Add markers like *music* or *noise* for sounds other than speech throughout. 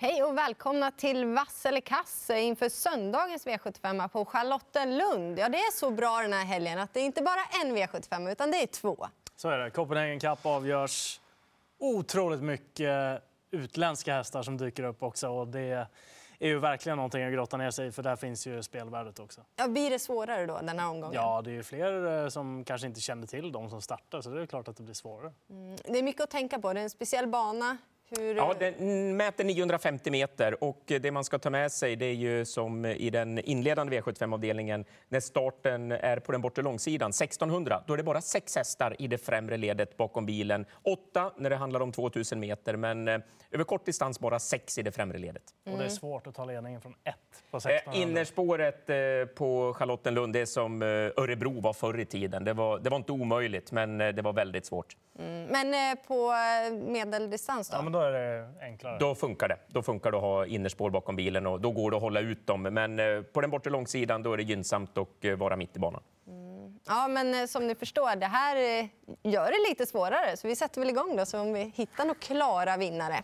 Hej och välkomna till Vass eller kass inför söndagens V75 på Charlottenlund. Ja, det är så bra den här helgen att det är inte bara en V75 utan det är två. Så är det. Copenhagen Cup avgörs otroligt mycket utländska hästar som dyker upp också. Och det är ju verkligen någonting att grotta ner sig i, för där finns ju spelvärdet också. Ja, blir det svårare då den här omgången? Ja, det är ju fler eh, som kanske inte kände till de som startar, så det är klart att det blir svårare. Mm, det är mycket att tänka på. Det är en speciell bana. Hur... Ja, den mäter 950 meter och det man ska ta med sig det är ju som i den inledande V75-avdelningen när starten är på den bortre långsidan, 1600, då är det bara sex hästar i det främre ledet bakom bilen. Åtta när det handlar om 2000 meter, men eh, över kort distans bara sex i det främre ledet. Mm. Och det är svårt att ta ledningen från ett på 1600. Eh, innerspåret eh, på Charlottenlund, det som eh, Örebro var förr i tiden. Det var, det var inte omöjligt, men eh, det var väldigt svårt. Mm. Men eh, på medeldistans då? Ja, då är det enklare. Då funkar det. Då funkar det att ha innerspår bakom bilen och då går det att hålla ut dem. Men eh, på den bortre långsidan då är det gynnsamt att eh, vara mitt i banan. Mm. Ja, men eh, som ni förstår, det här gör det lite svårare. Så vi sätter väl igång då, så om vi hittar några klara vinnare.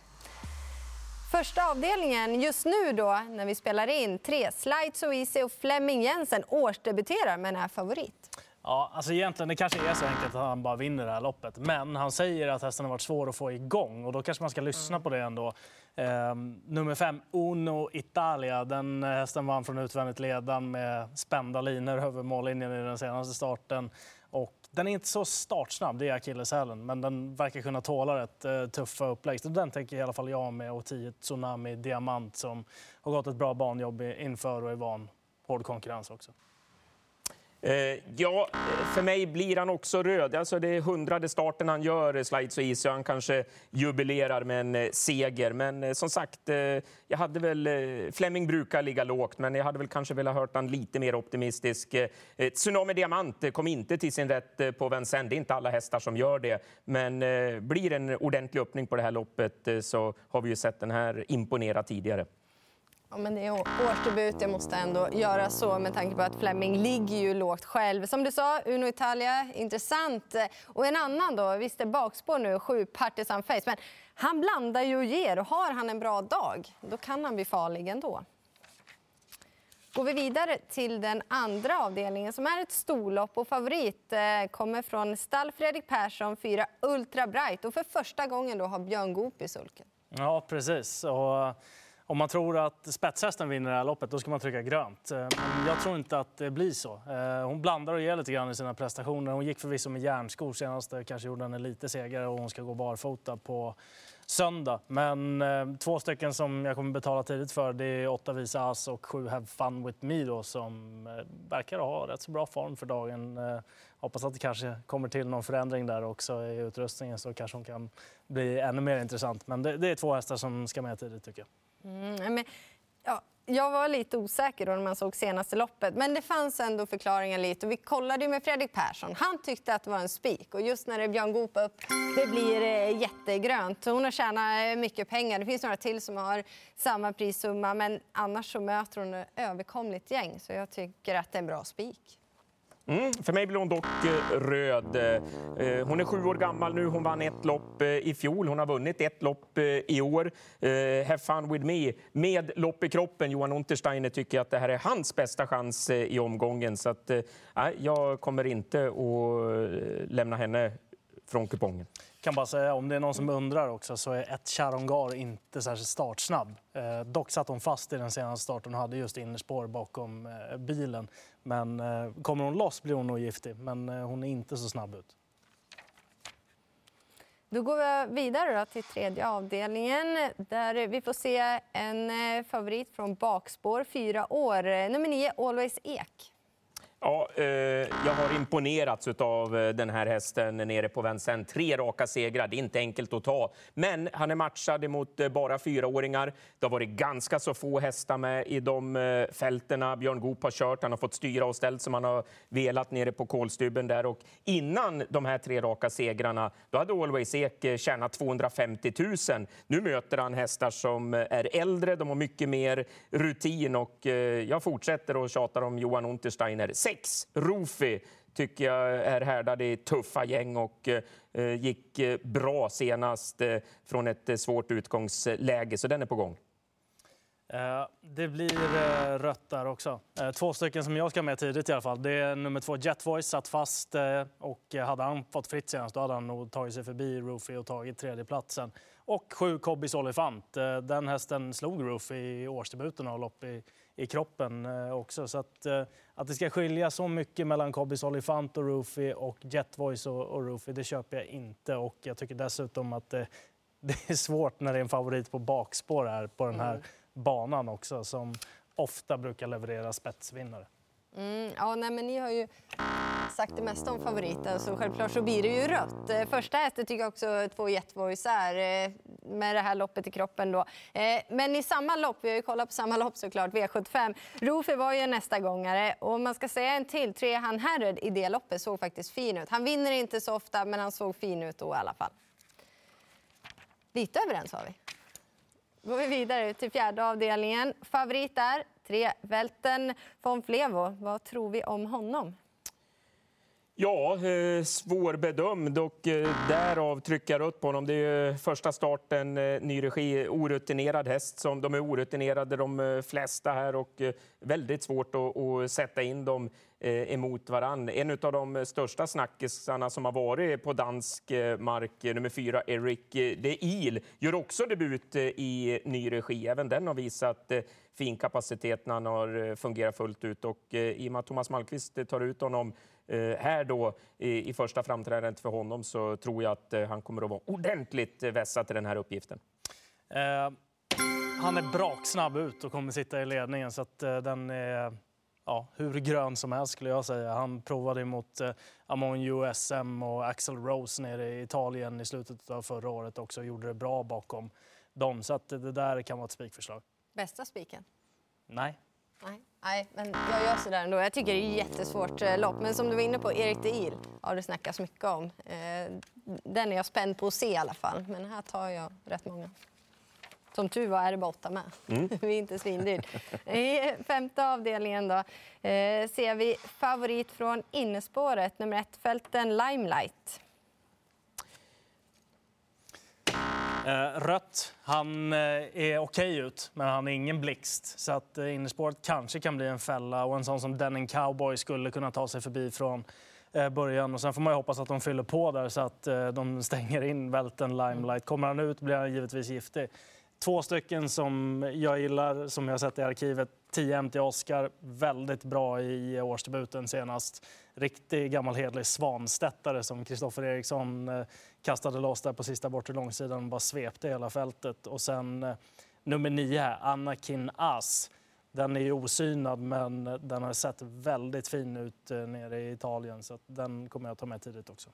Första avdelningen just nu då, när vi spelar in, tre, Slide So Easy och Flemming Jensen årsdebuterar men är favorit. Ja, alltså egentligen det kanske är så enkelt att han bara vinner det här loppet. Men han säger att hästen har varit svår att få igång och då kanske man ska lyssna på det ändå. Eh, nummer fem, Uno Italia. Den eh, hästen vann från utvändigt ledan med spända linor över mållinjen i den senaste starten. Och den är inte så startsnabb, det är akilleshälen, men den verkar kunna tåla rätt eh, tuffa upplägg. Så den tänker i alla fall jag med och 10 Tsunami Diamant som har gått ett bra banjobb inför och är van hård konkurrens också. Eh, ja, eh, för mig blir han också röd. Alltså det är hundrade starten han gör, eh, Slides och Easy. Han kanske jubilerar med en eh, seger. Men eh, som sagt, eh, jag hade väl... Fleming brukar ligga lågt, men jag hade väl kanske velat hört han lite mer optimistisk. Tsunami Diamant kom inte till sin rätt på Vincennes. Det är inte alla hästar som gör det. Men blir en ordentlig öppning på det här loppet så har vi ju sett den här imponera tidigare. Ja, men det är årsdebut. Jag måste ändå göra så med tanke på att Fleming ligger ju lågt själv. Som du sa, Uno Italia, intressant. Och en annan då, visst är bakspår nu, sju Partisan Face. Men han blandar ju och ger och har han en bra dag, då kan han bli farlig ändå. Går vi vidare till den andra avdelningen som är ett storlopp och favorit eh, kommer från stall Fredrik Persson, fyra Ultra Bright och för första gången då har Björn Goop i sulken. Ja, precis. Och om man tror att spetshästen vinner det här loppet, då ska man trycka grönt. Eh, men jag tror inte att det blir så. Eh, hon blandar och ger lite grann i sina prestationer. Hon gick förvisso med järnskor senast, eh, kanske gjorde henne lite segare och hon ska gå barfota på söndag. Men eh, två stycken som jag kommer betala tidigt för det är åtta Visa As och sju Have Fun With Me då, som eh, verkar ha rätt så bra form för dagen. Eh, hoppas att det kanske kommer till någon förändring där också i utrustningen så kanske hon kan bli ännu mer intressant. Men det, det är två hästar som ska med tidigt tycker jag. Mm, men, ja, jag var lite osäker då när man såg senaste loppet, men det fanns ändå förklaringar lite. Och vi kollade med Fredrik Persson. Han tyckte att det var en spik och just när det är Björn Goop upp, det blir eh, jättegrönt. Hon har tjänat eh, mycket pengar. Det finns några till som har samma prissumma, men annars så möter hon ett överkomligt gäng, så jag tycker att det är en bra spik. Mm, för mig blir hon dock eh, röd. Eh, hon är sju år gammal nu. Hon vann ett lopp eh, i fjol. Hon har vunnit ett lopp i år. Have fun with me. Med lopp i kroppen, Johan Untersteiner, tycker att det här är hans bästa chans i omgången. Så att, jag kommer inte att lämna henne från kupongen kan bara säga, om det är någon som undrar också, så är ett Charongar inte särskilt startsnabb. Eh, dock satt hon fast i den senaste starten och hade just innerspår bakom eh, bilen. Men eh, kommer hon loss blir hon nog giftig, men eh, hon är inte så snabb ut. Då går vi vidare till tredje avdelningen där vi får se en eh, favorit från bakspår, fyra år. Eh, nummer nio, Always Ek. Ja, eh, jag har imponerats av eh, den här hästen nere på Vincennes. Tre raka segrar, det är inte enkelt att ta. Men han är matchad mot eh, bara fyraåringar. Det har varit ganska så få hästar med i de eh, fälterna. Björn Goop har kört, han har fått styra och ställt som han har velat nere på kolstuben där. Och innan de här tre raka segrarna, då hade Always Ek eh, tjänat 250 000. Nu möter han hästar som är äldre, de har mycket mer rutin och jag fortsätter att tjata om Johan Untersteiner sex. Rofi tycker jag är härdad i tuffa gäng och eh, gick eh, bra senast eh, från ett eh, svårt utgångsläge, så den är på gång. Eh, det blir rött där också. Två stycken som jag ska med tidigt i alla fall. Det är nummer två, Jetvoice satt fast och hade han fått fritt senast då hade han nog tagit sig förbi Roofy och tagit tredjeplatsen. Och sju, Cobbys Olifant. Den hästen slog Roofy i årsdebuten och lopp i, i kroppen också. Så att, att det ska skilja så mycket mellan Cobbys Olifant och Roofy och Jet Voice och, och Roofy, det köper jag inte. Och jag tycker dessutom att det, *laughs* det är svårt när det är en favorit på bakspår här på den här mm banan också som ofta brukar leverera spetsvinnare. Mm, ja, nej, men ni har ju sagt det mesta om favoriten så självklart så blir det ju rött. Eh, första hästen tycker jag också två Jetvoice eh, med det här loppet i kroppen då. Eh, men i samma lopp, vi har ju kollat på samma lopp såklart, V75. Rofi var ju nästa gångare och man ska säga en till, tre han Herred i det loppet såg faktiskt fin ut. Han vinner inte så ofta men han såg fin ut då i alla fall. Lite överens har vi går vi vidare till fjärde avdelningen. Favorit är tre Välten von Flevo. Vad tror vi om honom? Ja, eh, svårbedömd och eh, därav trycka rött på honom. Det är första starten, eh, ny regi, orutinerad häst. Som, de är orutinerade de flesta här och väldigt svårt att, att sätta in dem emot varann. En av de största snackisarna som har varit på dansk mark, nummer fyra, Eric de Il, gör också debut i ny regi. Även den har visat fin kapacitet när han har fungerat fullt ut. Och i och med att Thomas Malmqvist tar ut honom här då i, första framträdandet för honom så tror jag att eh, han kommer att vara ordentligt vässad till den här uppgiften. Eh, han är braksnabb ut och kommer sitta i ledningen så att eh, den är ja, hur grön som helst skulle jag säga. Han provade mot eh, Amon USM och Axel Rose nere i Italien i slutet av förra året också och gjorde det bra bakom dem. Så att det där kan vara ett spikförslag. Bästa spiken? Nej. Nej. Nej, men jag gör sådär ändå. Jag tycker det är ett jättesvårt eh, lopp. Men som du var inne på, Erik de Il har det snackats mycket om. Eh, den är jag spänd på att se i alla fall. Men här tar jag rätt många. Som tur var är det bara åtta med. Mm. *laughs* vi är inte svindyrt. I femte avdelningen då, eh, ser vi favorit från innespåret, nummer ett, Fälten Limelight. Eh, rött. Han eh, är okej okay ut, men han är ingen blixt. Så att eh, innerspåret kanske kan bli en fälla och en sån som Denning Cowboy skulle kunna ta sig förbi från eh, början. Och sen får man ju hoppas att de fyller på där så att eh, de stänger in välten Limelight. Kommer han ut blir han givetvis giftig. Två stycken som jag gillar, som jag har sett i arkivet. 10 MT Oscar, väldigt bra i årsdebuten senast. Riktig gammal hedlig svanstättare som Kristoffer Eriksson eh, kastade loss där på sista bortre långsidan och bara svepte hela fältet. Och sen eh, nummer nio, Anakin As. Den är ju osynad, men eh, den har sett väldigt fin ut nere i Italien, så den kommer jag ta med tidigt också.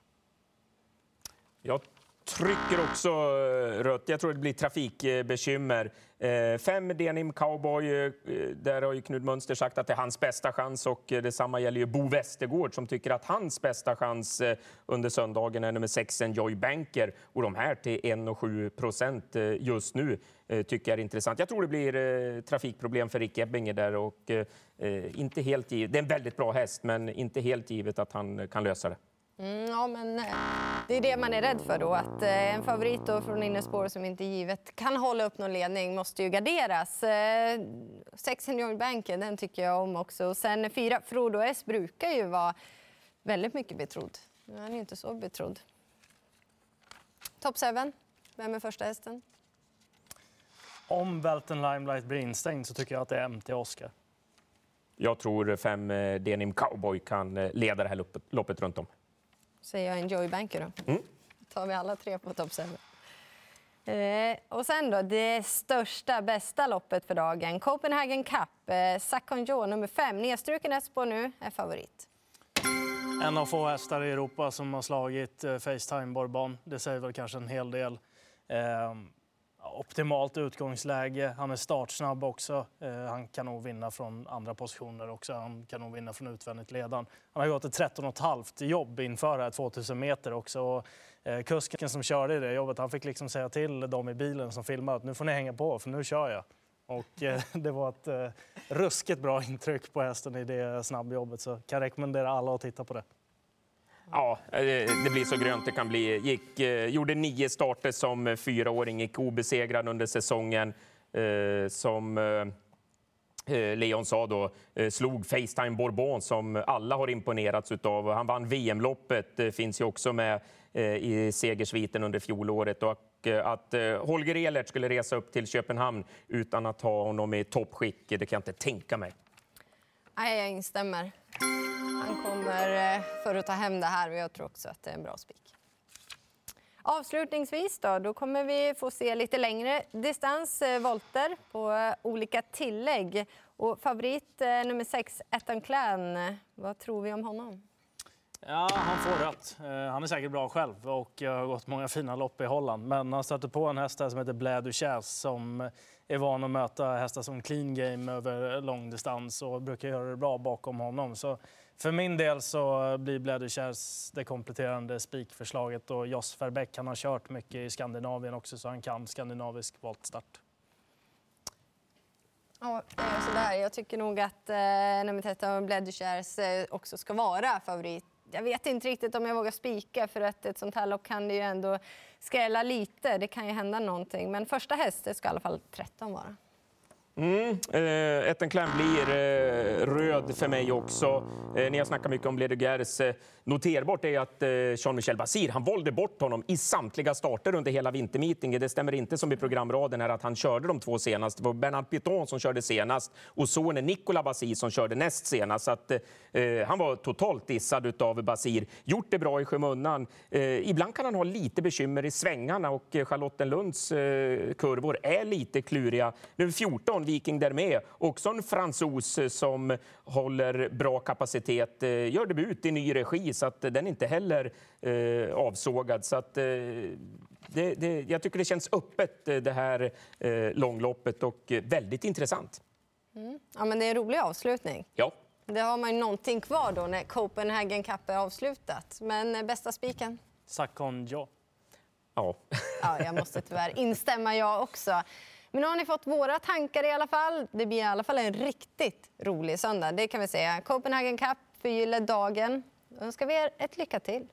Jag trycker också eh, rött. Jag tror det blir trafikbekymmer. Eh, fem Denim Cowboy, eh, där har ju Knud Mönster sagt att det är hans bästa chans och detsamma gäller ju Bo Westergård som tycker att hans bästa chans under söndagen är nummer sex Enjoy Banker och de här till 1,7 procent just nu tycker jag är intressant. Jag tror det blir trafikproblem för Rick Ebbinger där och inte helt givet. Det är en väldigt bra häst, men inte helt givet att han kan lösa det. Mm, ja, men eh, det är det man är rädd för då. Att eh, en favorit då från innerspår som inte är givet kan hålla upp någon ledning måste ju garderas. Eh, sex seniorbanken, den tycker jag om också. Och sen fyra, Frodo S brukar ju vara väldigt mycket betrodd. Han är ju inte så betrodd. Top 7, vem är första hästen? Om Welton Limelight blir instängd så tycker jag att det är MT Oscar. Jag tror fem Denim Cowboy kan leda det här loppet, loppet runt om säger jag Enjoy Banker då. Mm. tar vi alla tre på topp 7. Eh, och sen då, det största, bästa loppet för dagen. Copenhagen Cup. Eh, Sakonjo, nummer fem. Nedstruken ett spår nu, är favorit. En av få hästar i Europa som har slagit eh, Facetime Bourbon. Det säger väl kanske en hel del. Eh, optimalt utgångsläge. Han är startsnabb också. Eh, han kan nog vinna från andra positioner också. Han kan nog vinna från utvändigt ledan. Han har gått ett 13,5 jobb inför det här 2000 meter också. Och, eh, kusken som körde i det jobbet, han fick liksom säga till dem i bilen som filmade att nu får ni hänga på för nu kör jag. Och eh, *laughs* det var ett eh, ruskigt bra intryck på hästen i det snabbjobbet så kan rekommendera alla att titta på det. Ja, eh, det blir så grönt det kan bli. Gick, eh, gjorde nio starter som fyraåring, gick obesegrad under säsongen. eh, som eh, eh Leon sa då, eh, slog Facetime Bourbon som alla har imponerats av. Han vann VM-loppet, finns ju också med i segersviten under fjolåret. Och att Holger Elert skulle resa upp till Köpenhamn utan att ha honom i toppskick, det kan jag inte tänka mig. Nej, jag instämmer. Han kommer eh, för att ta hem det här och jag tror också att det är en bra spik. Avslutningsvis då, då kommer vi få se lite längre distans, eh, volter, på eh, olika tillägg. Och favorit nummer sex, Ettan Klan. Vad tror vi om honom? Ja, han får rött. Han är säkert bra själv och har gått många fina lopp i Holland. Men han stöter på en häst här som heter Blair Duchesse som är van att möta hästar som clean game över lång distans och brukar göra det bra bakom honom. Så för min del så blir Blädderkärrs det kompletterande spikförslaget och Jos Verbeck han har kört mycket i Skandinavien också så han kan skandinavisk voltstart. Ja, eh, sådär. Jag tycker nog att eh, nummer 13, Bled eh, också ska vara favorit. Jag vet inte riktigt om jag vågar spika för att ett sånt här lopp kan det ju ändå skrälla lite. Det kan ju hända någonting. Men första häst det ska i alla fall 13 vara. Mm, eh, Etten Clan blir eh, röd för mig också. Eh, ni har snackat mycket om Ledegers. Eh, noterbart är att eh, Jean-Michel Basir han valde bort honom i samtliga starter under hela vintermeetingen. Det stämmer inte som i programraden här att han körde de två senast. Det var Bernard Piton som körde senast och sonen Nicolas Basir som körde näst senast. Så att, eh, han var totalt dissad av Basir. Gjort det bra i skymundan. Eh, ibland kan han ha lite bekymmer i svängarna och eh, Charlottenlunds eh, kurvor är lite kluriga. Nu 14 Viking där med. Också en fransos som håller bra kapacitet. Eh, Gör debut i ny regi, så att den är inte heller eh, avsågad. Så att, eh, det, det, jag tycker det känns öppet, eh, det här eh, långloppet, och väldigt intressant. Ja, men det är en rolig avslutning. Ja. Det har man ju någonting kvar då när Copenhagen Cup är avslutat. Men eh, bästa spiken? Sakon Jo. ja. Ja, jag måste tyvärr instämma jag också. Men nu har ni fått våra tankar i alla fall. Det blir i alla fall en riktigt rolig söndag. Det kan vi säga. Copenhagen Cup förgyller dagen. Då önskar vi er ett lycka till.